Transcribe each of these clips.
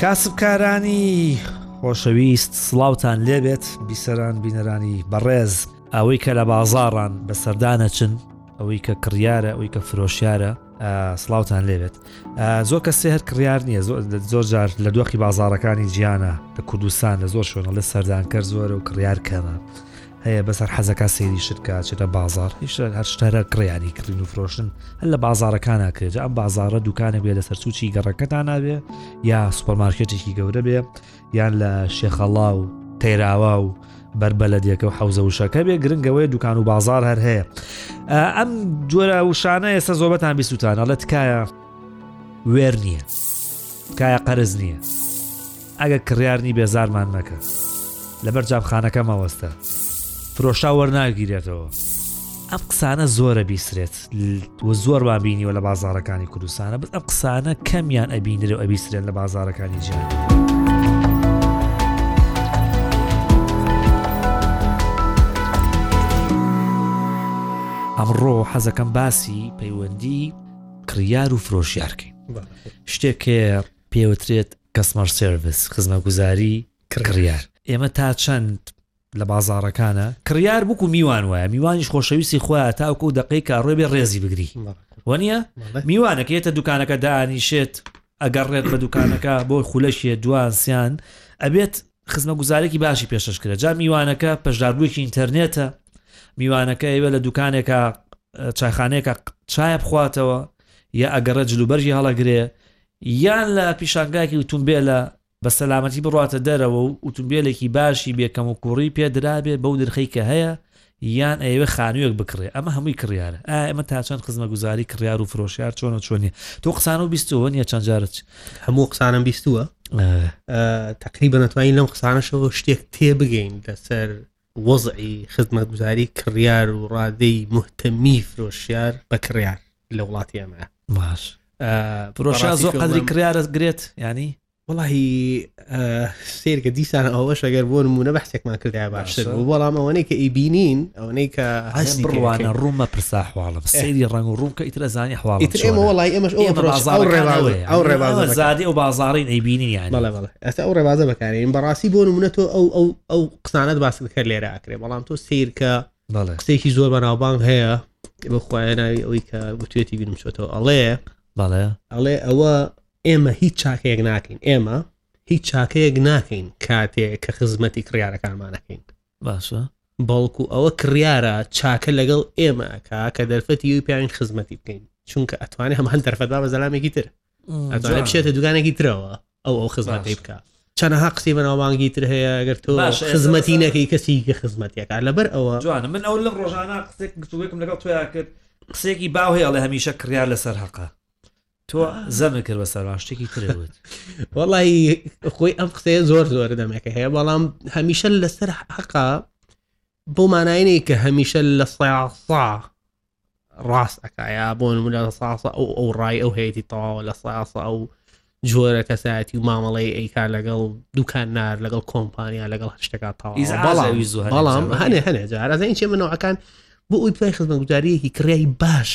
کاسبکارانی خۆشەویست سڵاوتان لێبێت بیسەران بینەرانی بەڕێز ئەوەی کە لە بازاڕان بە سەردانەچن ئەوەی کە کڕیارە ئەوی کە فرۆشیارە سلااوان لێبێت زۆر کە سێهر کڕیار نییە زۆر جار لە دۆخی بازارەکانی جیانە لە کوردستان لە زۆر شوێنە لە سەردانکەر زۆرە و کڕیار کەمە هەیە بەس هەر حەزەکە سەیری شتکە چێتە بازار هیچ هەر شتەرە کڕیانی کردین و فرۆشتن هەر لە بازارەکان ناکرێت ئەم بازارە دوکانێک بێ لە سەرچوچی گەڕەکەتان نابێ یا سوپەرمارکێتێکی گەورە بێ یان لە شێخەڵا و تێراوا و بەر بەلەدیەکە و حوزە وشەکە بێ گرنگەوەی دوکان و بازار هەر هەیە ئەم جۆرە وشانە ئێستا زۆبەتان بیسووتانە لە تکایە وێر نییە تکایە قەرز نییە ئەگەر کڕیار نی بێزارمان مەکە لەبەر جامخانەکە مەوەستە فرۆشا وەرناگیرێتەوە ئەم قسانە زۆرە بیسرێت و زۆر وا بینیوە لە بازارەکانی کوردستانە بس ئەم قسانە کەمیان ئەبینرە و ئەبیسرێن لە بازارەکانی جیان. ئەمڕۆ حەزەکەم باسی پەیوەندی کڕیار و فرۆشیارکەین شتێک پێوترێت Customer Service، خزمەتگوزاری کڕیار، ئێمە تا چەند لە بازاڕەکانە کڕیار وەکو میوان وایە، میوانیش خۆشەویستی خۆیان تاوەکو ئەو دەقەی کە ئەڕۆێ بێ ڕێزی بگری وەنیە میوانەکە یەتە دوکانەکە دانیشێت ئەگەر ڕێت بە دوکانەکە بۆ خولەشێ دوان سیان ئەبێت خزمەتگوزارێکی باشی پێشش کرێت جا میوانەکە پەشداربوویەکی ئینتەرنێتە میوانەکە ئەوێ لە دوکانێکە چایخانەیەکە چایە بخواتەوە یا ئەگەڕە جلوبەرژی هەڵەگرێ یان لە پیشانگایەکی ئوتومبێلە بە سەلامەتی بڕواتە دەرەوە و ئوتومبێلێکی باشی بێ کەموکووڕی پێ درابێ بەو نرخەی کە هەیە یان ئەیەوێ خانوویەک بکڕێ ئەمە هەمووی کڕیارە ئایا ئێمە تا چەند خزمەگوزاری کڕیار و فرۆشیار چۆن و چۆن نیە تۆ قسانە و بیستووە نیە چەند جارت هەموو قسانم بیستووە تقریبا نتوانین لەم قسانەشەوە شتێک تێ بگەین لەسەر وەزعی خزمەتگوزاری کڕیار و ڕادەی مهتەمی فرۆشیار بە کڕیار لە وڵاتی ئەمە باش فرۆشا زۆر قەدری کڕارە گرێت ینی وڵی سێرکە دیسان ئەوەش ئەگەر بۆ نمونە بەحسێکمان کردای باشتر بۆ بەڵام ئەوەنەی کە ئیبینین ئەوەی کە هەستی بڕوانە ڕوومە پرسا حواڵم سەیری ڕنگ و ڕووکە ئیترە زانانی حواڵی ئەو ڕێبازی ئەو بازارین ئەیبینین یان ئێستا ئەو ڕێبازە بەکارێن بەڕاستی بۆ نمونە تۆ ئەو ئەو ئەو قسانت باس بکە لێرە ئاکرێ بەڵام تۆ سیرکە قسێکی زۆر بەناوبانگ هەیە بەخوایە ناوی ئەوەی کە گوتوێتی بینم چۆتەوە ئەڵێ بەڵێ ئەڵێ ئەوە ئێمە هیچ چاکەیەک ناکەین ئێمە هیچ چاکەیەک ناکەین کاتێ کە خزمەتی کڕارەکانمانەکەین باشە بەڵکو ئەوە کڕارە چاکە لەگەڵ ئێمە کا کە دەرفەتی یوی پیاین خزمەتی بکەین چونکە ئەتوانێت هەمان دەرفەتدا بە زەلامێکی تر ئەتوانێت بچێتە دوکانێکی ترەوە ئەو ئەو خزمەتی بکە چەنەها قسەی بەناوبانگی تر هەیە گەر تۆ خزمەتی نەکەی کەسی کە خزمەتێکە لەبەر ئەوە جوانە من ئەو لەم ڕۆژانە قسێک گفتوگوێکم لەگەڵ تویا کرد قسێکی باو هەیە ئەڵێ هەمیشە کڕیار لەسەر هەقە تۆ زەمە کرد بە سەران شتێکی ترەوت وەڵی خۆی ئەم قسەیە زۆر زۆر دەمێکە هەیە بەڵام هەمیشە لەسەر حەقا بۆ مانایەی کە هەمیشە لە سەسا ڕاست ئەکا یا بۆ نمونە لە ساسە ئەو ئەو ڕای ئەو هەیەی تەواوە لە ساسە ئەو جۆرە کەسایەتی و مامەڵەی ئەیکار لەگەڵ دوکان نار لەگەڵ کۆمپانیا لەگەڵ هەشتەکە تاڵام هەنێ هەنێ جارەزین چێ منەوەکان بۆ ئەوی پای خزمە گوزاریەکی کڕیایی باش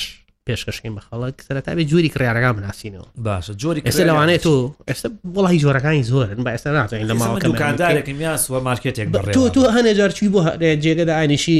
پێشکەشین بە خەڵک سەرتاێ جووری کڕارەکان بناسینەوە باشە جۆری ئێستا لەوانێت تۆ ئێستا وڵی جۆرەکانی زۆرن بە ئێستا نازین لە ماوەکەدارێکم یاس وە مارکێتێک تۆ تۆ هەنێ جارچوی بۆ جێگەدا ئاینیشی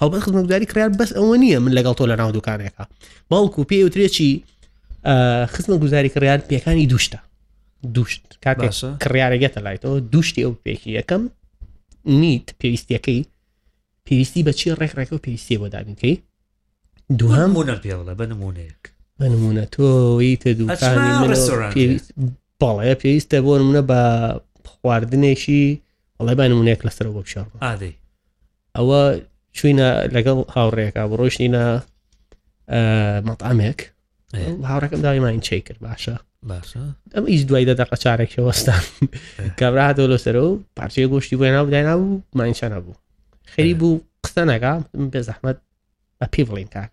هەڵبەت خزمەتگوزاری کڕیار بەس ئەوە نییە من لەگەڵ تۆ لە ناو دوکانێکە بەڵکو پێ وترێکی خزمە گوزاری کڕیار پێکانی دوشتە دوشت کاتێک کڕارەگەتە لایتەوە دوشتی ئەو پێکی یەکەم نیت پێویستیەکەی پێویستی بە چی ڕێک ڕێکەوە پێویستی بۆ دابینکەی دوهام بۆنە پێ بڵێ بە نمونەیەک بە نمونە تۆی تە دوکانی باڵەیە پێویستە بۆ منە بە خواردنێکی وڵی بە نمونەیەک لەسەر بۆ بشار ئادەی ئەوە چوینە لەگەڵ هاوڕێەکە بۆ ڕۆشتینە مەطامێک هاوڕەکەم داوای ماین چی کرد باشە باشە ئەم هیچ دوای دە دەقە چارێک شەوەستان کابراهاتەوە لە سەرە و پارچەیە گۆشتی بۆ ناو داینا بوو ماینچە نەبوو خەری بوو قسە نەکە بێ زەحمت بە پێ بڵین کاک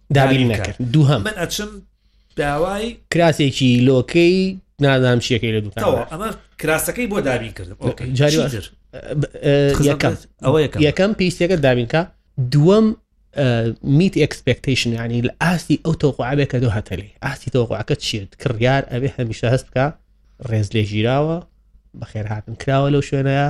دابین نەکرد دووهم من ئەچم داوای کراسێکی لۆکەی نادام شیەکەی لە دوکان ئەمە کراسەکەی بۆ دابین کرد یەکەم ئەوە یەکەم پیسەکە دابینکە دووەم میت ئەکسپکتیشن ینی لە ئاستی ئەو تۆقعبێک کە دو هەتەلی ئاستی تۆقعەکە چێت کڕیار ئەوێ هەمیشە هەست بکە ڕێز لێ ژیراوە بەخێر هاتن کراوە لەو شوێنەیە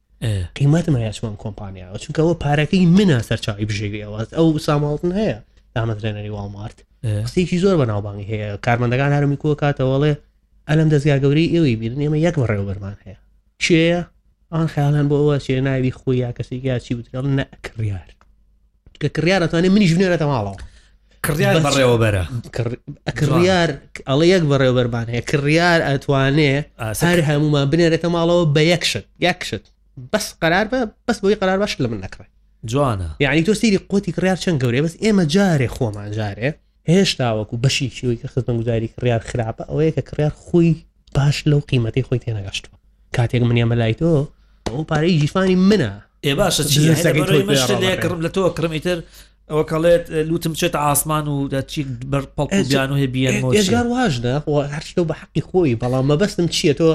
قیمەتم هەیە چمەم کۆمپانیاوە چونکە ئەوە پارەکەی منە سەرچاوی بژێوی ئەوە ئەو ساماڵتن هەیە دامەزرێنەری واڵمارت قسێکی زۆر بە ناوبانگی هەیە کارمەندەکان هەرمی کۆ کاتەوەڵێ ئەلم دەستگا گەوری ئێوەی بیرن ئێمە یەک بەڕێوەبەرمان هەیە چێە ئان خیاڵیان بۆ ئەوە چێ ناوی خۆی یا کەسێک یا چی بترێڵ نەکڕیار کە کڕیار ئەتوانێت منیش بنێرێتە ماڵەوە کڕیار بەڕێوەبەرە کڕیار ئەڵە یەک بەڕێوەبەرمان هەیە کڕیار ئەتوانێ سەر هەمومان بنێرێتە ماڵەوە بە یەکشت یەکشت بەس قرار بە بەس بۆی قرار باش لە من نەکڕێت جوانە یعنی تۆ سری قوتی کڕار چەند گەورەیە بەس ئێمە جارێ خۆمان جارێ هێشتا وەکو بەشی کیوی کە خزمەتگوزاری کڕیار خراپە ئەوەیە کە کڕیار خۆی باش لەو قیمەتی خۆی تێنەگەشتوە کاتێک من ئێمە لای تۆ ئەو پارەی گیرفانی منە ئێ باشە چیکڕم لە تۆ کڕمیتر ئەوە کەڵێت لوتم چێت ئاسمان و دەچی بەرپەڵپیان و هێبیێنگار واژدە هەرشتۆ بە حەقی خۆی بەڵام مەبەستم چییە تۆ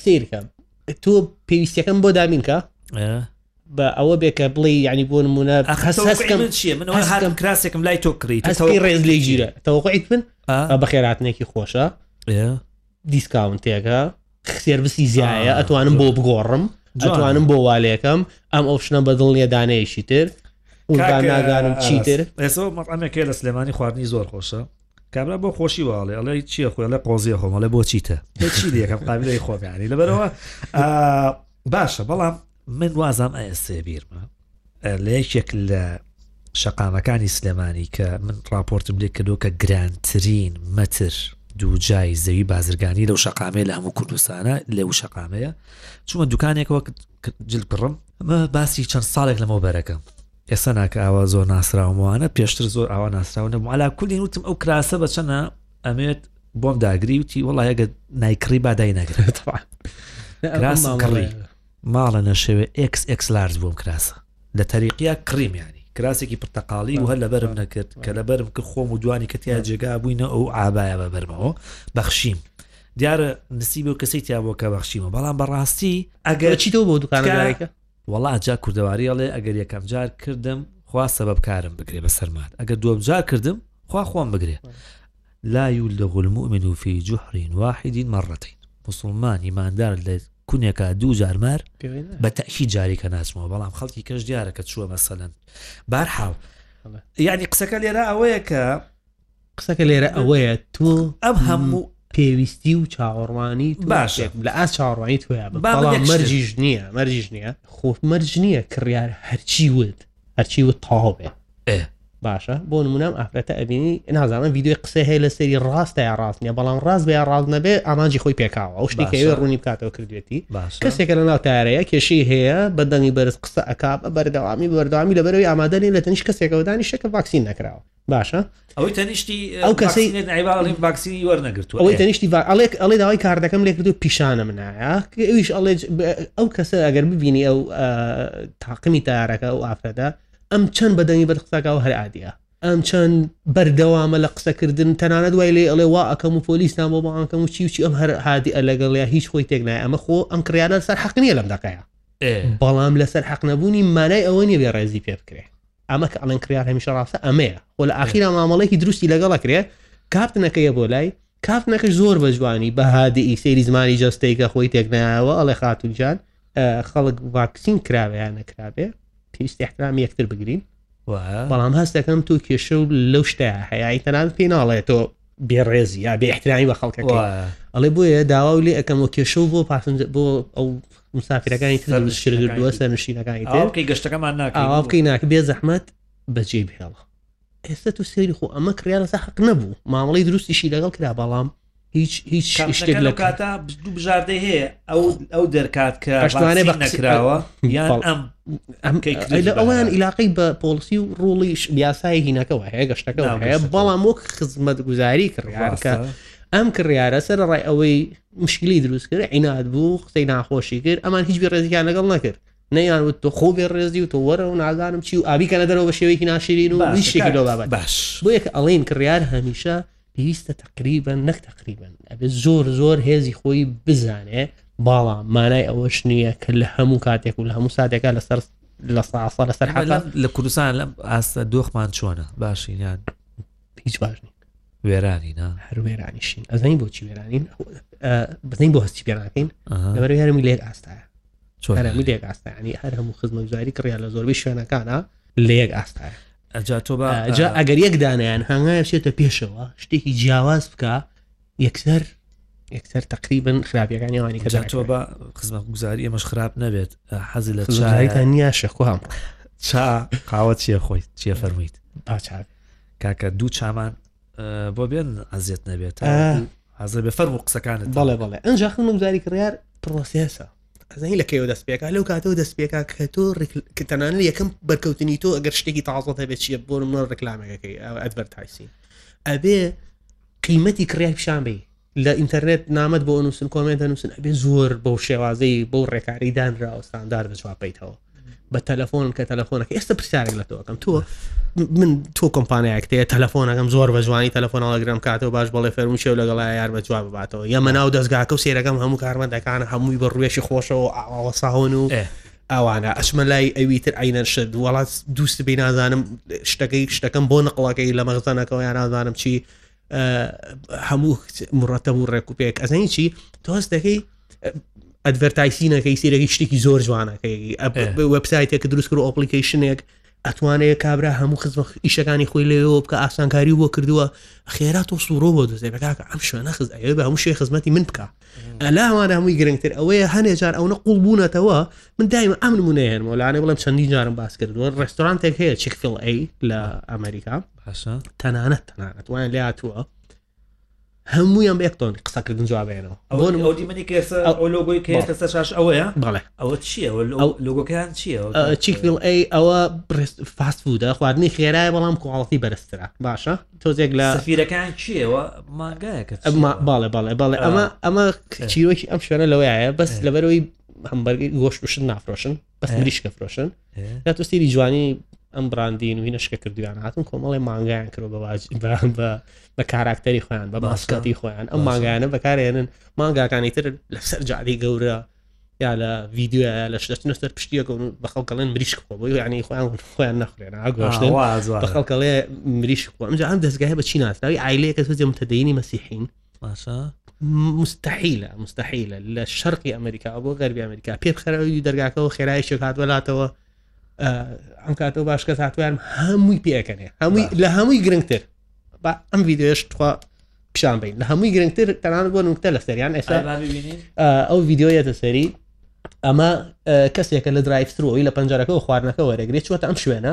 سیرکە تۆ پێویستەکەم بۆ دامینکە با ئەوە بێ کە بڵێی یانی بۆ نموونە ئاخر هەست هەست تەوەقعی کەم من چییە من ئەوە هەست هاتم کەم کراسێکم لای تۆ کڕی تۆ هەست پێی تەوەقعت ڕێز لێ چییە؟ گیرە تەوەقعیت من ئا؟ با بەخێرهاتنێکی خۆشە ئێ؟ دیسکاونتێکە سێرڤسی زیایە آه، ئەتوانم جوان. بۆ بگۆڕم جوان. ئەتوانم بۆ والێکەم ئەم ئۆپشنە بە دڵنیەدانەیەکی تر قوربان نازانم چیتر ئێسە مەڕامێکێ لە سلێمانی خواردنی زۆر خۆشە کابرا بۆ خۆشی واڵێ ئەڵێ چییە خۆی لە قۆزیە خۆمەڵێ بۆ چیتە چی لەکەم قابلەی خۆمیانی لەبەرەوە ئا، باشە بەڵام من وازام ئەسێ بیرمە لە یەکێک لە شەقامەکانی سلێمانی کە من راپۆرتم لێ کردو کە گرانترین مەتر دووجای زەوی بازرگانی لەو شقامێ لە هەموو کوردستانە لەو شقامەیە چوومە دوکانێکەوە جل کڕم ئەمە باسی چەند ساڵێک لەمەوە بەرەکەم ئێستا ناکە ئاوا زۆر ناسراومانە پێشتر زۆر ئاوا ناسراونە بوو علا کولی وتم ئەو کراسە بە چەنە ئەمێت بۆم داگری وتی وڵی ئەگە نایکڕی با دای نەگرێت ماڵە نەشەوێ ئکس ئکس لارز بووم کراسە لە تەریقیا کڕیمیانی کراسێکی پرتەقاڵی و هەر لەبەرم نەکرد کە لەبەرم کە خۆم و دوانی کە تیا جێگا بووینە ئەو ئابایە بە بەرمەوە بەخشیم دیارە نسیبە و کەسی تیا بۆ کە بەخشیمە بەڵام بەڕاستی ئەگەر چیتەوە بۆ دوکانەکە وەڵا جا کوردەواری ئەڵێ ئەگەر یەکەم جار کردم خوا سەبەب کارم بگرێ بە سەرمات ئەگەر دوم جار کردم خوا خۆم بگرێ لا يولغ المؤمن في جحر واحد مرتين مسلمان ئیماندار لە کونێکا دوو جارمار بە تەشی جارێکە ناچمەوە بەڵام خەڵکی کەش دیارە کە چووە مەسەەن بارحاڵ یعنی قسەکە لێرە ئەوەیە کە قسەکە لێرە ئەوەیە تۆ ئەم هەموو پێویستی و چاوەڕوانی باش لە ئاس چاوەڕوانی تویا مەرجیش نییە مەرجیش نییە خۆف مەرج نییە کڕیار هەرچی وت هەرچی وت تاو بێ باشە بۆ نمونام ئافرەتە ئەبینی نازانم یددیوی قسە هەیە لە سەری ڕاستە یا ڕاست نیە بەڵام ڕاست بە ڕاز نەبێ ئامانجی خۆی پێکاوە ئەو شتێک ئەوێ ڕوونی بکاتەوە کردوێتی کەسێکە لە ناو تارەیە کێشی هەیە بە دەنگی بەرز قسە ئەک بە بەردەوامی بەردەوامی لەبەرەوەی ئامادەێ لە تەنیش کەسێکەوەدانی شەکە ڤاکسین نەکراوە باشە ئەوەی تەنیشتی ئەو کەسی باکسینی وەرنەگرتو ئەوەی تەنیشتی ئەڵێک ئەڵێ داوای کاردەکەم لێ کردو پیشانە منایە ئەویش ئەڵێ ئەو کەسە ئەگەر ببینی ئەو تاقمی تارەکە ئەو ئافرەتە ئەم چەند بەدەنگی بەر قسەکە و هەر عادە ئەم چەند بەردەوامە لە قسەکردن تەنانەت وای لێ ئەڵێ وا ئەەکەم و پۆلیستان بۆ بەڵانکەم و چی و چی ئەم هەر هادی ئە لەگەڵیا هیچ خۆی تێک نایە ئەمە خۆ ئەم کڕیانە سەر حەقنیە لەم دەقەیە بەڵام لەسەر حەق نەبوونی مانای ئەوە نیە بێ ڕێزی پێ بکرێ ئەمە کە ئەڵێن کڕیار هەمیشە ڕاستە ئەمەیە خۆ لە ئاخیرا مامەڵێکی دروستی لەگەڵە کرێ کاپتنەکەیە بۆ لای کاپتنەکەش زۆر بە جوانی بە هادی سەیری زمانی جەستەیکە خۆی تێکنایەوە ئەڵێ خاتونجان خەڵک ڤاکسین کراوەیان نەکرابێ پێویست احترام یەکتر بگرین بەڵام هەستەکەم تۆ کێشە و لەو شتە هەیە تەنان پێ ناڵێتەوە بێڕێزی یا بێ احترامی بە خەڵکەکە ئەڵێ بۆیە داواو لێ ئەەکەم و کێشە و بۆ پاسنج بۆ ئەو مسافرەکانی تر شردووە سەر نشینەکانی تێڵقی گەشتەکەمان ناکەڵقی ناک بێ زەحمەت بەجێ بهێڵە ئێستا تو سێری خۆ ئەمە کڕیان لەسا حق نەبوو مامەڵی دروستیشی لەگەڵ کرا بەڵام هیچ هیچ شتێک لە کاتە دوو بژاردەی هەیە ئەو دەرکات کە ئەشتوانێ بە نەکراوە یان ئەم ئەویان عیلاقی بە پۆلسی و ڕوڵیش یاسای هینەکەەوە هەیە گەشتەکەەوە هەیە بەڵام وەک خزمەت گوزاری کڕیارکە ئەم کڕیارە سەر ڕای ئەوەی مشکلی دروست کرد عینات بوو قسەی ناخۆشی کرد ئەمان هیچ بێ ڕێزیان لەگەڵ نەکرد نەیان وت تۆ خۆ بێ ڕێزی و تۆ وەرە و نازانم چی و ئابی کەە دەرەوە بە شێوەیەکی ناشرین و شتێکی لەو بابات باش بۆ یەکە ئەڵین کڕیار هەمیشە پێویستە تقریبن نەک تقریبن ئەبێ زۆر زۆر هێزی خۆی بزانێ باڵا مانای ئەوەش نییە کە لە هەموو کاتێک و لە هەموو ساتێکە لەسەر لە ساسە لەسەر حەڵ لە کوردستان لەم ئاستە دۆخمان چۆنە باشینیان هیچ باش نیە وێرانی هەر وێرانیشین ئەزانی بۆچی وێرانین بزنین بۆ هەستی پێناکەین لەبەر هەرمی لێک ئاستایە هەرمی لێک ئاستانی هەر هەموو خزمەتگوزاری کڕیا لە زۆربەی شوێنەکانە لە یەک ئاستایە ئەجا تۆ بە ئەجا ئەگەر یەک دانیان هەنگایە شێتە پێشەوە شتێکی جیاواز بکە یەکسەر یەکسەر تقریبن خراپەکانی ئەوانی کە تۆ بە خزمەت گوزاری ئەمەش خراپ نەبێت حەزی لە چایتان نییە شەخوام چا قاوە چیە خۆی چیە فەرموویت کاکە دوو چامان بۆ بێن ئەزیێت نەبێت حەزە بێ فەرم و قسەکانت بەڵێ بەڵێ ئەنجا خم مزاری کڕیار پرۆسیسە ئەزانی لە کەیەوە دەست پێکا لەو کاتەوە دەست پێکا کە تۆ تەنانە یەکەم بەرکەوتنی تۆ ئەگەر شتێکی تازڵ هەبێت چیە بۆ منۆ ڕکلامەکەی ئەدبەر تایسی ئەبێ قیمەتی کڕیار پیشان بی لە ئینتەرنێت نامەت بۆ نووسن کۆمێنت نووسن ئەبێ زۆر بەو شێوازەی بەو ڕێکاری دانراوە ستاندار بچواپیتەوە بە تەلەفۆن کە تەلەفۆنەکە ئێستا پرسیارێک لە تۆکەم تۆ من تۆ کۆمپانیاکتەیە تەلەفۆنەکەم زۆر بە جوانی تەلەفۆنەڵگرم کاتەوە باش بەڵێ فەرمو شێو لەگەڵ یار بە جواب باتەوە یەمە ناو دەستگاکە و سێرەکەم هەموو کارمەندەکان هەمووی بە ڕوێشی خۆشەوە ئاواوە ساون و ئەوانە ئەشمە لای ئەوی تر ئاینەر شت وڵات دووست بینازانم شتەکەی شتەکەم بۆ نقڵەکەی لە مەغزەنەکەەوە یان نازانم چی هەموو مڕەتەب و ڕێک و پێک ئەزانی چی تۆز دەکەی ئەدڤەرتایسینەکەی سیرەکەی شتێکی زۆر جوانەکەی وەبسایتێک دروست کرد ئۆپلیکیشنێک ئەتوانێت کابرا هەموو خزمە ئیشەکانی خۆی لەوە بکە ئاسانکاری بۆ کردووە خێرا تۆ سوڕۆ بۆ دەزێ بەکاکە ئەم شوێنە خز ئەوێ بە هەموو شێ خزمەتی من بکە ئەلاوان هەمووی گرنگتر ئەوەیە هەنێ جار ئەوە قوڵ بوونەتەوە من دایم ئەم نمونە هێنمەوە لاانێ بڵم چەندی جارم باس کردووە ڕێستورانتێک هەیە چیکفل ئەی لە ئەمریکا تەنانەت تەنانەت وایان لێ هاتووە هەموویان بەکتۆن قسەکردن جوابێنەوە ئەوە ئەودی منی کێسە ئەو لۆگۆی کێسە سەر شاش ئەوەیە بەڵێ ئەوە چیە ئەو لۆگۆکەیان چیە چیکل ئەی ئەوە فاست بوودە خواردنی خێرای بەڵام کوواڵی بەرزترە باشە تۆزێک لە سفیرەکان چیەوە ماگایەکە باڵێ باڵێ باڵێ ئەمە ئەمە چیرۆکی ئەم شوێنە لەوەیە بەس لەبەرەوەی هەمبەرگی گۆشت بشن نافرۆشن بەس مریشکە فرۆشن یا تۆ سری جوانی ئەم براندین و هینەشکە کردویان هاتون کۆمەڵی مانگیان کرۆ بە بە کاراکتەری خۆیان بە باسکاتی خۆیان ئەم مانگیانە بەکارێنن مانگاکانی تر لەسەر جاری گەورە یا لە ڤیددیو لە شتنە سەر پشتیەکە بە خەڵکەڵێن مریشک خۆ بۆ ینی خۆیان خۆیان نەخورێن ئاگۆشتن بە خەڵکەڵێ مریشک خۆ ئەمجا ئەم دەستگای بە چی ناسراوی ئایلەیەکە تۆ جێمتەدەینی مەسیحین باشە مستحیلە مستحیلە لە شەرقی ئەمریکا بۆ غەربی ئەمریکا پێ خەرەوەی دەرگاکەەوە خێرای شکات بەلاتەوە ئەم کاتەوە باش کە هاتوان هەمووی پێکەنێ هەمووی لە هەمووی گرنگتر با ئەم یددیوش تخوا پیشان بین لە هەمووی گرنگتر تەنان بۆ نوکتە لە سەریان ئێستا ئەو یددیویەتە سەری ئەمە کەسێکە لە درایفترەوەی لە پەنجەرەکەەوە خواردنەکە وەرەگرێت چوەتە ئەم شوێنە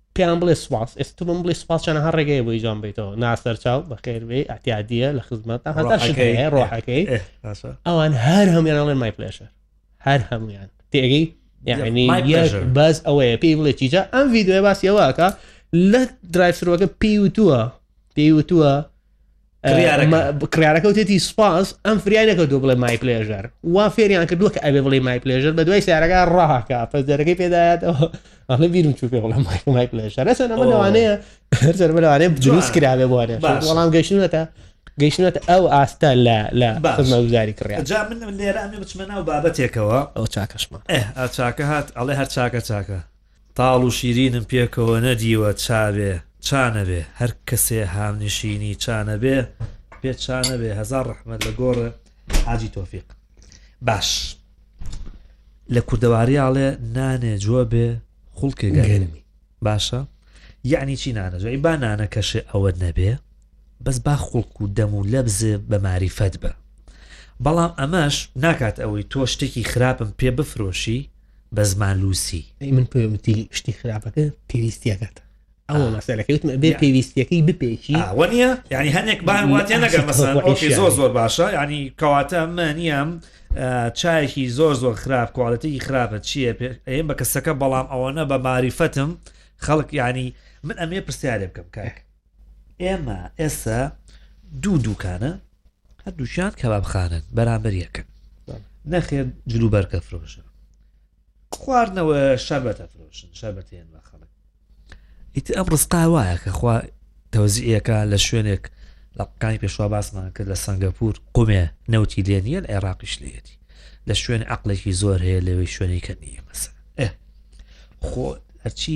پێیان بڵێ سوپاس ئێستا تۆ بم بڵێ سوپاس چەنەها ڕێگەیە بۆی جوان بیتەوە ناسەرچاو بەخێربێ ئەتیادیە لە خزمەت هەزار شت ڕۆحەکەی. هەیە ڕۆحەکەی ئێ، باشە. ئەوان هەر هەمویان ئەڵێن مای پلێشەر هەر هەمویان تێگەی یعنی My یەک pleasure. بەس ئەوەیە پێی بڵێ چیجا ئەم ڤیددیوە باسی ئەوەکە لە درایفسرۆەکە پێی وتووە پێی وتووە کڕارەکەوتێتی سپاس ئەم فریای نەکەوتو بڵێ مای پلێژەر وا فێریان کردووە کە ئەبێ بڵێ مای پلێژەر بە دوای سیارەکە ڕاکە پس دەرەکەی پێدایەتەوە ئەڵێ بیرم چوو پێ بڵێ مای مای پلێژەر ئەسەر ئەمە لەوانەیە هەرسەر بەلوانێ جووس کراێ بوارێ بەڵام گەشتونەتە گەیشتێت ئەو ئاستە لە لە خزمەگوزاری کڕیا جا من لێرە ئەمێ بچمە ناو بابەتێکەوە ئەو چاکەشمە ئەه چاکە هات ئەڵێ هەر چاکە چاکە تاڵ و شیرینم پێکەوە نەدیوە چاوێ چانەبێ هەر کەسێ هاونشینی چانەبێ پێ چانەبێ هەزار ڕحمەت لە گۆڕە حاجی تۆفیق باش لە کوردەواریاڵێ نانێ جوە بێ خوڵکێ گەرمی باشە یعنی چی نانە جوی با نانە کەشێ ئەوە نەبێ بەس با خوڵک و دەم و لەبزێ بە ماریفەت بە بەڵام ئەمەش ناکات ئەوەی تۆ شتێکی خراپم پێ بفرۆشی بە زمان لوسی من پێوتی شتی خراپەکە پێویستیەکەتە ئەو مەسەرەکەوتمە بێ پێویستیەکەی بپێکی وەنیە ینی هەنێک بان واتێ نەگەر مەسەر زۆر زۆر باشە ینی کەواتە منیام چایەکی زۆر زۆر خراپ کوالەتێکی خراپە چییە ئەم بە کەسەکە بەڵام ئەوەنە بە ماریفەتم خەڵک ینی من ئەمێ پرسیارێ بکەم کاک ئێمە ئێستا دوو دوکانە هەردووشان کەبابخانن بەرامبەر یەکەن نەخێن جلوبەرکە فرۆشە خواردنەوە شەربەتە فرۆشن شەربەتێن بە خەڵک ئیت ئەم ڕستقا وایە کە خوا تەوزیەکە لە شوێنێک لە قکانی پێشوا باسمان کرد لە سنگەپور قومێ نەوتی لێ نیە لە عێراقیش لێتی لە شوێن عقلێکی زۆر هەیە لەوەی شوێنی کە نیە مەسە خۆ هەرچی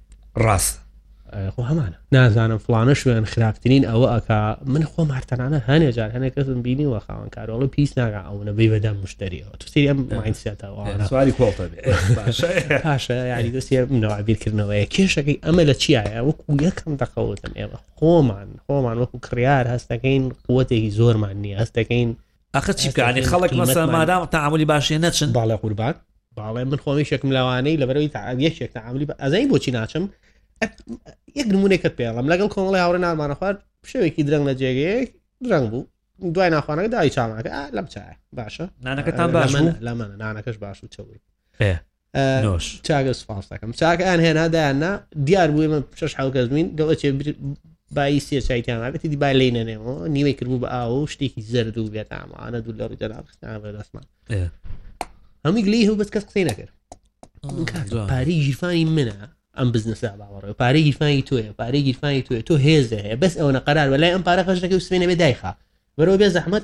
ڕاستە خۆ هەمانە نازانم فلانە شوێن خراپترین ئەوە ئەک من خۆ مارتەنانە هەنێ جار هەنێ کەسم بینی وە خاوەن کارۆڵە پیس ناگا ئەو نەبی بەدەم مشتریەوە تو سری ئەم ماینسیاتەوەواری پاشە یاری دەستی منەوە بیرکردنەوەی کێشەکەی ئەمە لە چیایە وەکو یەکەم دەخەوتن ئێمە خۆمان خۆمان وەکو کڕیار هەستەکەین قوتێکی زۆرمان نییە هەستەکەین ئەخە چی بکە ینی خەڵک مەسە مادام تەعاملی باش نیە نەچن باڵێ قوربان باڵێ من خۆمی شێکم لاوانەی لە بەرەوەی تەعاویەشێک تەعاملی بە ئەزای بۆچی ناچم یەک نمونێکت پێڵم لەگەڵ کۆمەڵی هاوڕێ نامانە خوارد شەوێکی درەنگ لە جێگەیە درەنگ بوو دوای ناخوانەکە دای چامەکە لەم چایە باشە نانەکەتان باش لە من نانەکەش باش و چەوی نۆش چاگە سپاس دەکەم چاکیان هێنا دایاننا دیار بووی من شش حوکەزمین دەڵێ بایی سێ چایتیان نابێتی دی بای لی نەنێەوە نیوەی کردبوو بە ئاو و شتێکی زرد و بێت ئامانە دوو لە ڕوودەناخستان دەستمان هەمووی گلی هەو بەس کەس قسەی نەکرد پارەی گیرفانی منە ئەم بزنسا باوەڕێ پارەی گیرفانی تۆیە پارەی گیرفانی تۆێ تۆ هێزە هەیە بەس ئەوە قەرار وەلای ئەم پارە خەش دەکە سوێنە بێ دایخە بەرەوە بێ زەحمت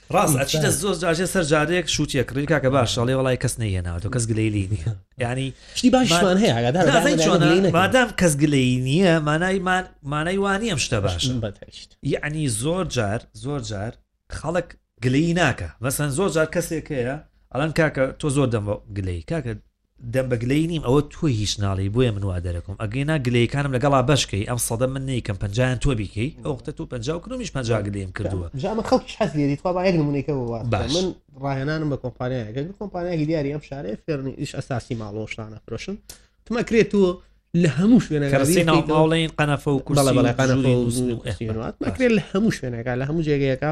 ڕاست ئەچیتە زۆر جار ئەچێ سەر جارێک شووتی ئەکڕی کاکە باشە ئەڵێ وەڵای کەس نەیهێناوەتەوە کەس گلەی لێی نییە یعنی شتی باشمان هەیە ئاگادار بە نازانین دەنگی چۆنە بلەی نەکەین. مادام کەس گلەی نییە مانای مان- مانای وانیم شتە باشە بە تایشت. یعنی زۆر جار زۆر جار خەڵک گلەی ناکە مەسەن زۆر جار کەسێک هەیە ئەڵەن کاکە تۆ زۆر دەمە گلەی کاکە دەم بە گلەیی نیم ئەوە تۆی هیچ ناڵێی بۆیە من وا دەرەکەوم ئەگەی نا گلەیەکانم لەگەڵا بەش کەی ئەم سەدە من نیکەم پەنجایان تۆ بیکەی ئەو وەختە تۆ پەنجا و کرومیش پەنجا گلەیم کردووە جامە خەڵکیش حەز لێری توا با یەک نمونەیکە بۆ واز بکەم. باش. من ڕاهێنانم بە کۆمپانیایە گەر کۆمپانیاگی دیاری ئەم شارەیە فێرنی ئیش ئەساسی ماڵۆشتانە فرۆشن تما کرێت تۆ لە هەموو شوێنە کەرەسەی ناو ماڵین قەنەفە و کورسی و ژووری نووسین و ئه. کرێت لە هەموو شوێنەکە لە هەموو جێگەیەکە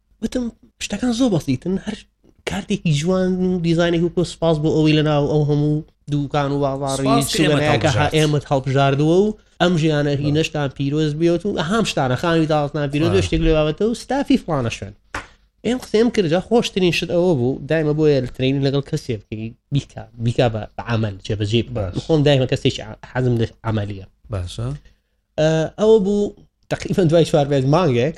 وتم شتەکان زۆر بەسیتن هەر کارتێکی جوان دیزانێک وکۆ سپاس بۆ ئەوەی لە ناو ئەو هەموو دووکان و بازاڕیکە ئێمەت هەڵبژاردووە و ئەم ژیانە هینەشتان پیرۆز بێت و ئەهام شتانە خاوی داڵتنا پیرۆز شتێک لێ بابەتە و ستافی فلانە شوێن ئێم قسەم کردە خۆشترین شت ئەوە بوو دایمە بۆیە ترین لەگەڵ کەسێ بکەی بیکە بیکا بە عمل جێبەجێ خۆم دایمە کەسێکی حەزم لە عملیە باشە ئەوە بوو تقریبا دوای چوار بێت مانگێک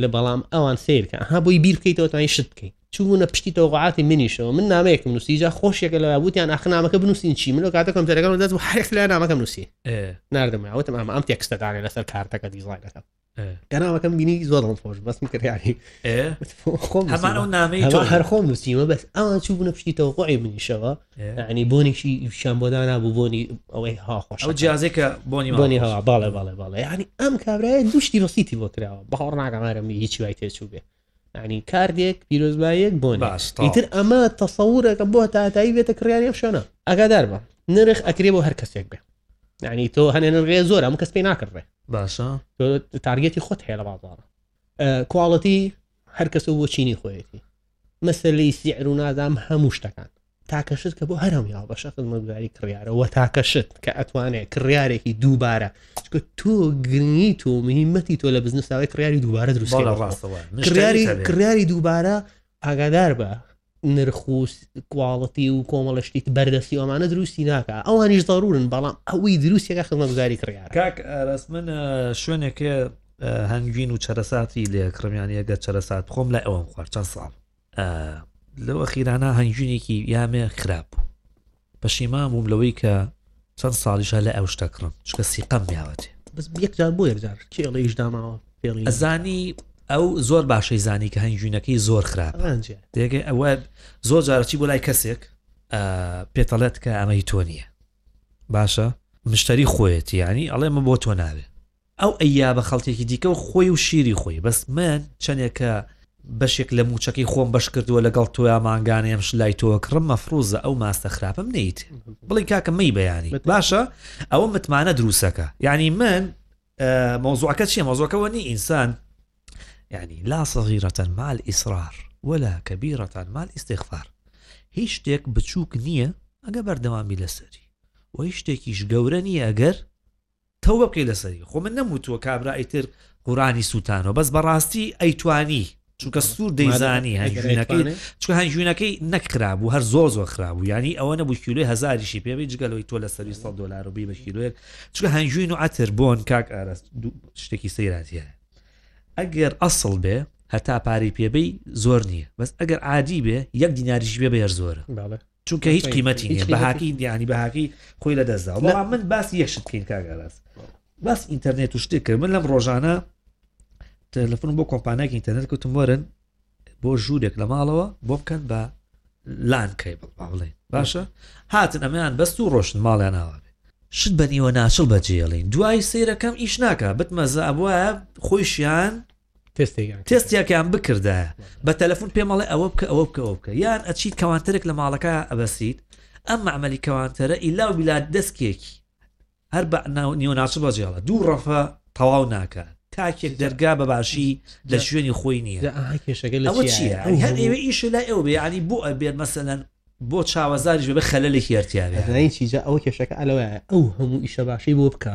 لە بەڵام ئەوان سیرکە ئەها بۆی بیر بکەیتەوە توانانی شت بکەیت چوونە پشتی تەوقعاتی منیشەوە من نامەیەکم نووسی جا خۆشیەکە لە وتیان ئاخنامەکە بنووسین چی منەوە کاتە کۆمپیوتەرەکەم دەست بوو هەرێک لە نامەکەم نووسی نردم وتم ئەمە ئەم تێکستەدانێ لەسەر کارتەکە دیزایەکە گەناوەکەم بینی زۆر ڕم خۆش بەسم کردیانی خۆم هەمان ئەو نامەی هەر خۆم نووسیمە بەس ئەوان چوو بوونە پشتی تەوقعی منیشەوە ینی بۆنیشی شان بۆ دانابوو بۆنی ئەوەی هاخۆش ئەو جیازێکە بۆنی بۆنی هەوا باڵێ باڵێ باڵێ ینی ئەم کابراە دوشتی بەسیتی بۆ کراوە بەهاڕ ناگەمارەمی هیچ وای تێچوو بێ ینی کاردێک پیرۆزبایەک بۆ باستر ئەمە تەسەورەکە بۆ تاتایی بێتە کڕیاری شوێنە ئەگادار بە نرخ ئەکرێ بۆ هەر کەسێک بێ ینی تۆ هەنێ نرغێ زۆر ئەم کەس پێی ناکڕێ باشە تارگەتی خۆت هەیە لە بازارە کواڵەتی هەر کەسە بۆ چینی خۆیەتی مەسلەی سیعر و نازام هەموو شتەکان تاکەشت کە بۆ هەرم یا بەشە خزمەتگوزاری کڕیارەوە تاکەشت کە ئەتوانێت کڕیارێکی دووبارە چکە تۆ گرنگی تۆ مهمەتی تۆ لە بزنساوی کڕیاری دووبارە دروستڕاستەوە کڕیاری کڕیاری دووبارە ئاگادار بە نرخ و کواڵەتی و کۆمەڵە شتیت بەردەستی ئەمانە دروستی ناکە ئەوانیش ضرورن بەڵام ئەوەی دروستێکە خزمەتگوزاری کڕیار کاک ئارەس من شوێنێکێ هەنگوین و چەرەساتی لێ کڕمیانە گە چەرەسات خۆم لای ئەوم خوارد چەند ساڵ لەوە خیرانە هەنگوینێکی یامێ خراپ پەشیمان بووم لەوەی کە چەند ساڵیشە لە ئەو شتە کڕم چکە سیقەم یاوەتێ بەس یەکجار بۆ یەکجار کێڵەیش داماوە پێڵی ئەزانی ئەو زۆر باشەی زانی کە هەنگوینەکەی زۆر خراپ دێگە ئەوە زۆر جارەچی بۆ لای کەسێک پێتەڵێت کە ئەمەی تۆ نییە باشە مشتری خۆیەتی ینی ئەڵێ من بۆ تۆ ناوێ ئەو ئەیا بە خەڵکێکی دیکە و خۆی و شیری خۆی بەس من چەنێکە بەشێک لە موچەکەی خۆم بەش کردووە لەگەڵ تۆیا مانگانەیەم شلای تۆوە کڕم مەفروزە ئەو ماستە خراپم نیت بڵی کاکە مەی بەیانی باشە ئەوە متمانە دروستەکە یعنی من مۆزوعەکە چیە مۆزۆکەەوە نی ئینسان یعنی لا صغیرەتەن مال ئیسرار ولا کەبیرەتان مال ئیسیغفار هیچ شتێک بچووک نییە ئەگە بەردەوامی لەسەری و هیچ شتێکیش گەورە نییە ئەگەر تەوبە بکەی لەسەری خۆ من نەم وتوە کابرا ئیتر قورانی سوتانەوە بەس بەڕاستی ئەیتوانی چونکە سوور دەیزانی هەنگوینەکەی چکە هەنگوینەکەی نەک خراببوو هەر زۆر زۆر خراببوو ینی ئەوە نەبوو کیلوی هزاریشی پێبی جگەلەوەی تۆ لە سەری 100 دلار و بی بە کیلوێک چکە هەنگوین و ئەتر بۆن کاک ئارست شتێکی سەیراتە ئەگەر ئەسڵ بێ هەتا پارەی پێبەی زۆر نییە بەس ئەگەر عادی بێ یەک دیناریش بێ بەێر زۆرە چونکە هیچ قیمەتی نیە بەهاکی دیانی بەهاکی خۆی لە دەستدا بەڵام من باس یەک شت کەین کاگەڕاست باس ئینتەرنێت و شتێک کرد من لەم ڕۆژانە تەلفۆن بۆ کۆمپانیاکی ئینتەرنێت کوتم وەرن بۆ ژوورێک لە ماڵەوە بۆ بکەن بە لان کەیبڵ بڵێ باشە هاتن ئەمیان بەست و ڕۆشن ماڵیان ناوە شت بە نیوە ناچڵ بەجێڵین دوای سیرەکەم ئیش ناکە بتمەزە ئەبواە خۆیشیان تێستێکیان بکردایە بە تەلەفون پێمەڵێ ئەوە بکە ئەوە بکە ئەوە بکە یان ئەچیت کەوانتەرێک لە ماڵەکە ئەبەسیت ئەم مەعمەلی کەوانتەرە ئیلا و بیلا دەستکێکی هەر بە نیۆناچە بەجێڵە دوو ڕەفە تەواو ناکات تاکێک دەرگا بە باشی لە شوێنی خۆی نییە کێشەکە لەوە چیە هەر ئێوە ئیش لای ئەو بێعانی بۆ ئەبێت مەسەەن بۆ چاوەزاریش بە خەلەلێکی هەرتیاێ چیجا ئەو کێشەکە ئەلەوە ئەو هەموو ئیشە باشی بۆ بکە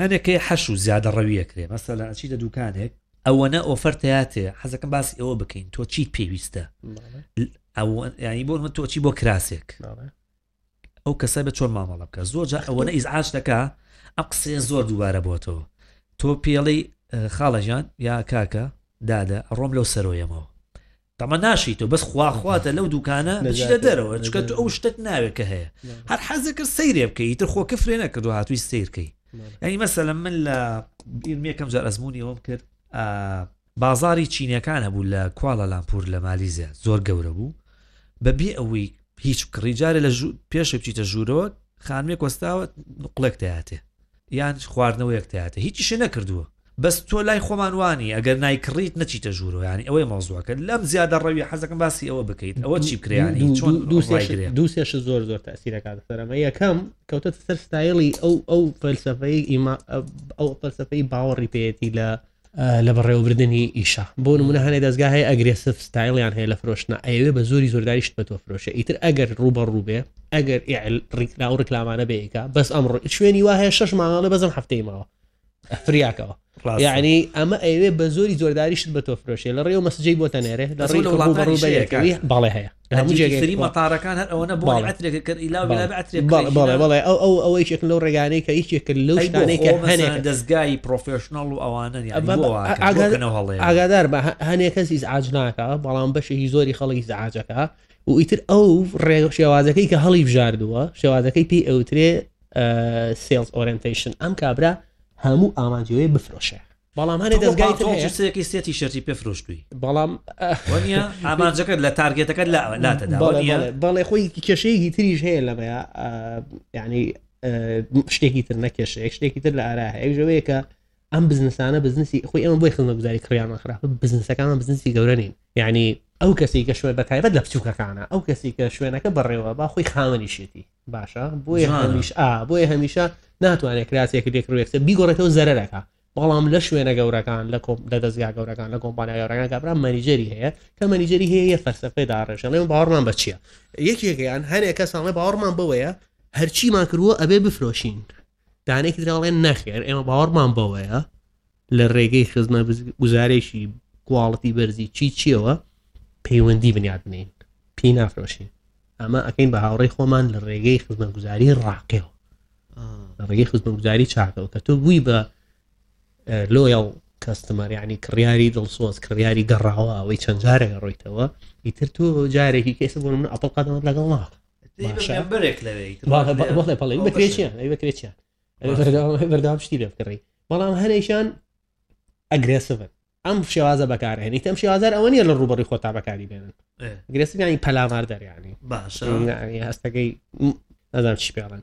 ئەنەکەی حەش و زیادە ڕەوی ئەکرێ مەسەلا ئەچیتە دوکانێک ئەوەنە ئۆفەر تاتێ حەزەکەم باسی ئەوە بکەین تۆ چیت پێویستە ئەوانی بۆ من تۆچی بۆ کراسێک ئەو کەسە بە چۆن مامەڵە بکە زۆر جا ئەوەنە ئیزعاش دەکا ئەم قسەیە زۆر دووبارە بۆتەوە تۆ پێڵەی خاڵەژان یا کاکە دادە ڕۆم لەو سەرۆیەمەوە تەمەناشی تۆ بەس خوا خواتە لەو دوکانە بچیتە دەرەوە چکە تو ئەو شتەت ناوێ کە هەیە هەر حەزە کرد سەیرێ بکە ئیتر خۆ کفرێ نەکردو هاتووی سیرکەی ئەی مەسەلم من لە ئیرمێکم جار ئەزمموی ئەوم کرد بازاری چینەکان هەبوو لە کواڵە لامپور لە مالیزیا زۆر گەورە بوو بەبێ ئەوەی هیچ کڕی جارێ لە پێشە بچیتە ژوورەوە خانمێک وەستاوە نقلێک دەاتێ یان خواردنەوەیەک تایەتە هیچیشە نەکردووە بەس تۆ لای خۆمان وانی ئەگەر نایکڕیت نەچیتە ژوورەوە یانی ئەوەیە مەوزوعەکە لەم زیادە ڕەوی حەزەکەم باسی ئەوە بکەیت ئەوە چی بکرێ یانی چۆن ڕایگرێ دووسێش زۆر زۆر تاسیرەکان سەرەمە یەکەم کەوتە سەر ستایلی ئەو ئەو فەلسفەی ئیما ئەو فەلسفەی باوەڕی پێەتی لە لە بەڕێوەبردنی ئیشە بۆ نمونە هەنێ دەستگا هەیە ئەگرێسف ستایلیان هەیە لە فرۆشتنا ئەیەوێ بە زۆری زۆرداریشت بە تۆ فرۆشە ئیتر ئەگەر ڕوبە ڕوبێ ئەگەر ڕیکرا و ڕکلامانە بەیکا بەس ئەم شوێنی وا هەیە شش ماڵە بەزم هەفتەی ماوە فریاکەوە یعنی ئەمە ئەوێ بە زۆری زۆرداریشت بە تۆ فرۆشێ لە ڕێو مەسجەی بۆ تەنێرێ لە ڕێ بەڵێ هەیە سری مەتارەکان هەر ئەوەنە بۆ بەڵێ ئەو ئەو ئەوە یەکێک لەو ڕێگانەی کە هیچێک کرد لەو شتانێکە هەنێک دەستگای پرۆفشنناڵ و ئەوانە ئاگادار بە هەنێک کەسیز ئاجناکە بەڵام بەشێکی زۆری خەڵکی زعاجەکە و ئیتر ئەو ڕێ شێوازەکەی کە هەڵی بژاردووە شێوازەکەی پێی ئەوترێ سێلز ئۆرنتیشن ئەم کابرا هەموو ئامانجەوەی بفرۆشە بەڵام هەنێ دەزگای تر هەیە سێکی سێ تیشەرتی پێ فرۆشتووی بەڵام وەنیە ئامانجەکەت لە تارگێتەکەت لە لاتەدا بەڵێ خۆی کێشەیەکی تریش هەیە لەمەیە یعنی شتێکی تر نەکێشە یەک شتێکی تر لە ئارا هەیە ژەوەیەکە ئەم بزنسانە بزنسی خۆی ئەمە بۆی خزمە گوزاری کڕیانە خراپ بزنسەکانە بزنسی گەورە نین یعنی ئەو کەسی کە شوێن بە تایبەت لە بچووکەکانە ئەو کەسی کە شوێنەکە بەڕێوە با خۆی خاوەنی شێتی باشە بۆیە هەمیش ئا بۆیە هەمیشە ناتوانێت کراسێک لێک ڕێکسە بیگۆڕێتەوە زەرەکە بەڵام لە شوێنە گەورەکان لە کۆم لە دەستگا گەورەکان لە کۆمپانیا گەورەکان کابرا مەریجەری هەیە کە مەریجەری هەیە فەرسەفەی داڕێژەڵێ باوەڕمان بە چییە یەکێکیان هەرێکە ساڵێ باوەڕمان بەوەیە هەرچیمان کردووە ئەبێ بفرۆشین دانێکی دراڵێن نەخێر ئێمە باوەڕمان بەوەیە لە ڕێگەی خزمە گوزارێکی گواڵتی بەرزی چی چیەوە پەیوەندی بنیاد بنین پێی نافرۆشین ئەمە ئەەکەین بە هاوڕێی خۆمان لە ڕێگەی خزمەگوزاری ڕاقێەوە لە ڕێگەی خزمەگوزاری چاکەوە کە تۆ بووی بە لۆیڵ کەستمەر ینی کڕیاری دڵسۆز کڕیاری گەڕاوە ئەوەی چەند جارێک ڕۆیتەوە ئیتر تۆ جارێکی کەسە بۆ من ئەپڵ قەدەمت لەگەڵ ناکە بەردام شتی لێ بکڕی بەڵام هەرێکیان ئەگرێسبن ئەم شێوازە بەکارهێنی تەم شێوازار ئەوە نیە لە ڕوبڕی خۆتا بەکاری بێنن گرێسبیانی پەلامار دەریانی باشە هەستەکەی نەزان چی پێڵن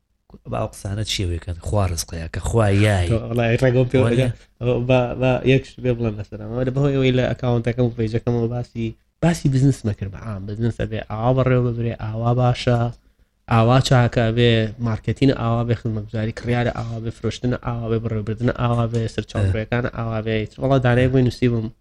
باو قسانە چیە بێکەن خوا ڕزقەیە کە خوا یای ڕێگەم پێ یەک بێ بڵێن لەسەرەوە لە بەهۆی ئەوەی لە ئەکاونتەکەم و پێیجەکەمەوە باسی باسی بزنس مەکرد بە عام بزنس ئەبێ ئاوا بەڕێوە ببرێ ئاوا باشە ئاوا چاکە بێ مارکەتینە ئاوا بێ خزمەتگوزاری کڕیارە ئاوا بێ فرۆشتنە ئاوا بێ بڕێوبردنە ئاوا بێ سەرچاوڕێکانە ئاوا بێت وڵا دانای بۆی نووسی بووم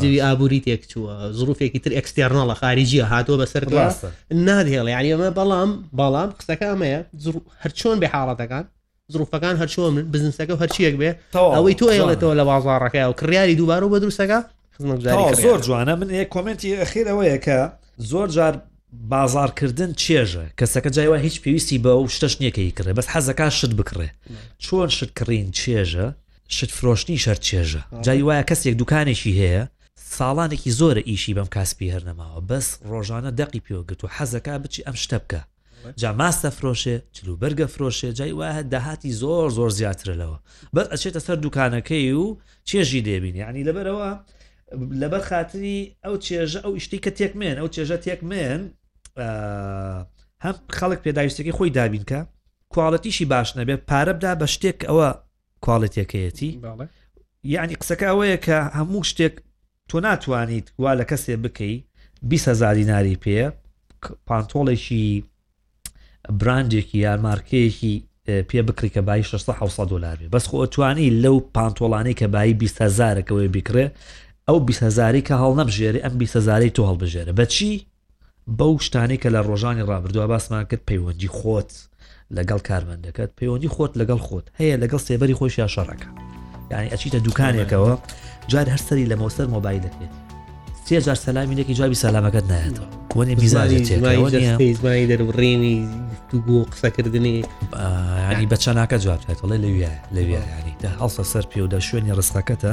زیوی ئابووری تێکچووە زروفێکی تر ئەکسستێرنەڵە خارجیە هاتووە بەسەر ڕاستە نادهێڵێ یعنی ئەمە بەڵام بەڵام قسەکە ئەمەیە هەرچۆن بێ حاڵەتەکان زروفەکان هەرچۆن من بزنسەکە و هەرچیەک بێ ئەوەی تۆ ئێڵێتەوە لە بازاڕەکە و کڕیاری دووبارە و بە دروستەکە زۆر جوانە من یە کۆمنتی ئەخیرەوەیە کە زۆر جار بازارکردن چێژە کەسەکە جایوە هیچ پێویستی بە و شتەش نیەکەی کڕێ بەس حەزەکە شت بکڕێ چۆن شت کڕین چێژە شت فرۆشتنیش هەر چێژە جای وایە کەسێک دوکانێکی هەیە ساڵانێکی زۆرە ئیشی بەم کاسپی هەر نەماوە بەس ڕۆژانە دەقی پێوەگرت و حەزەکە بچی ئەم شتە بکە جا ماستە فرۆشێ چلو بەرگە فرۆشێ جای وایە داهاتی زۆر زۆر زیاترە لەوە بەس ئەچێتە سەر دوکانەکەی و چێژی دێبین یعنی لەبەرەوە لەبەر خاتری ئەو چێژە ئەو شتی کە تێکمێن ئەو چێژە تێکمێن هەم خەڵک پێداویستەکەی خۆی دابینکە کوواڵەتیشی باش نەبێت پارەبدا بە شتێک ئەوە کواڵێتەکەیەتی یعنی قسەکە ئەوەیە کە هەموو شتێک تۆ ناتوانیت وا لە کەسێ بکەی 20 هزاری ناری پێ پانتۆڵێکی براندێکی یان مارکەیەکی پێ بکڕی کە بای 1600 دلار بێ بەس خۆتوانی لەو پانتۆڵانی کە بایی 20 هزارەکەەوەی بکرێ ئەو 20 هزاری کە هەڵ نەبژێری ئەم 20 هزاری تۆ هەڵبژێرە بەچی بەو شتانەی کە لە ڕۆژانی ڕابردووە باسمان کرد پەیوەندی خۆت لەگەڵ کارمەندەکەت پەیوەندی خۆت لەگەڵ خۆت هەیە لەگەڵ سێبەری خۆش یا شەڕەکە یعنی ئەچیتە دوکانێکەوە جار هەر سەری لە مۆسەر مۆبایل دەکرێت سێجار سەلامینێکی جوابی سەلامەکەت نایەتەوە وەێ میزانیزمانی دەربڕێنی گو قسەکردنی ینی بە چەناکە جوابێت وڵێ لەویە لەویانی هەڵسە سەر پێ و دە شوێنی ڕستەکەتە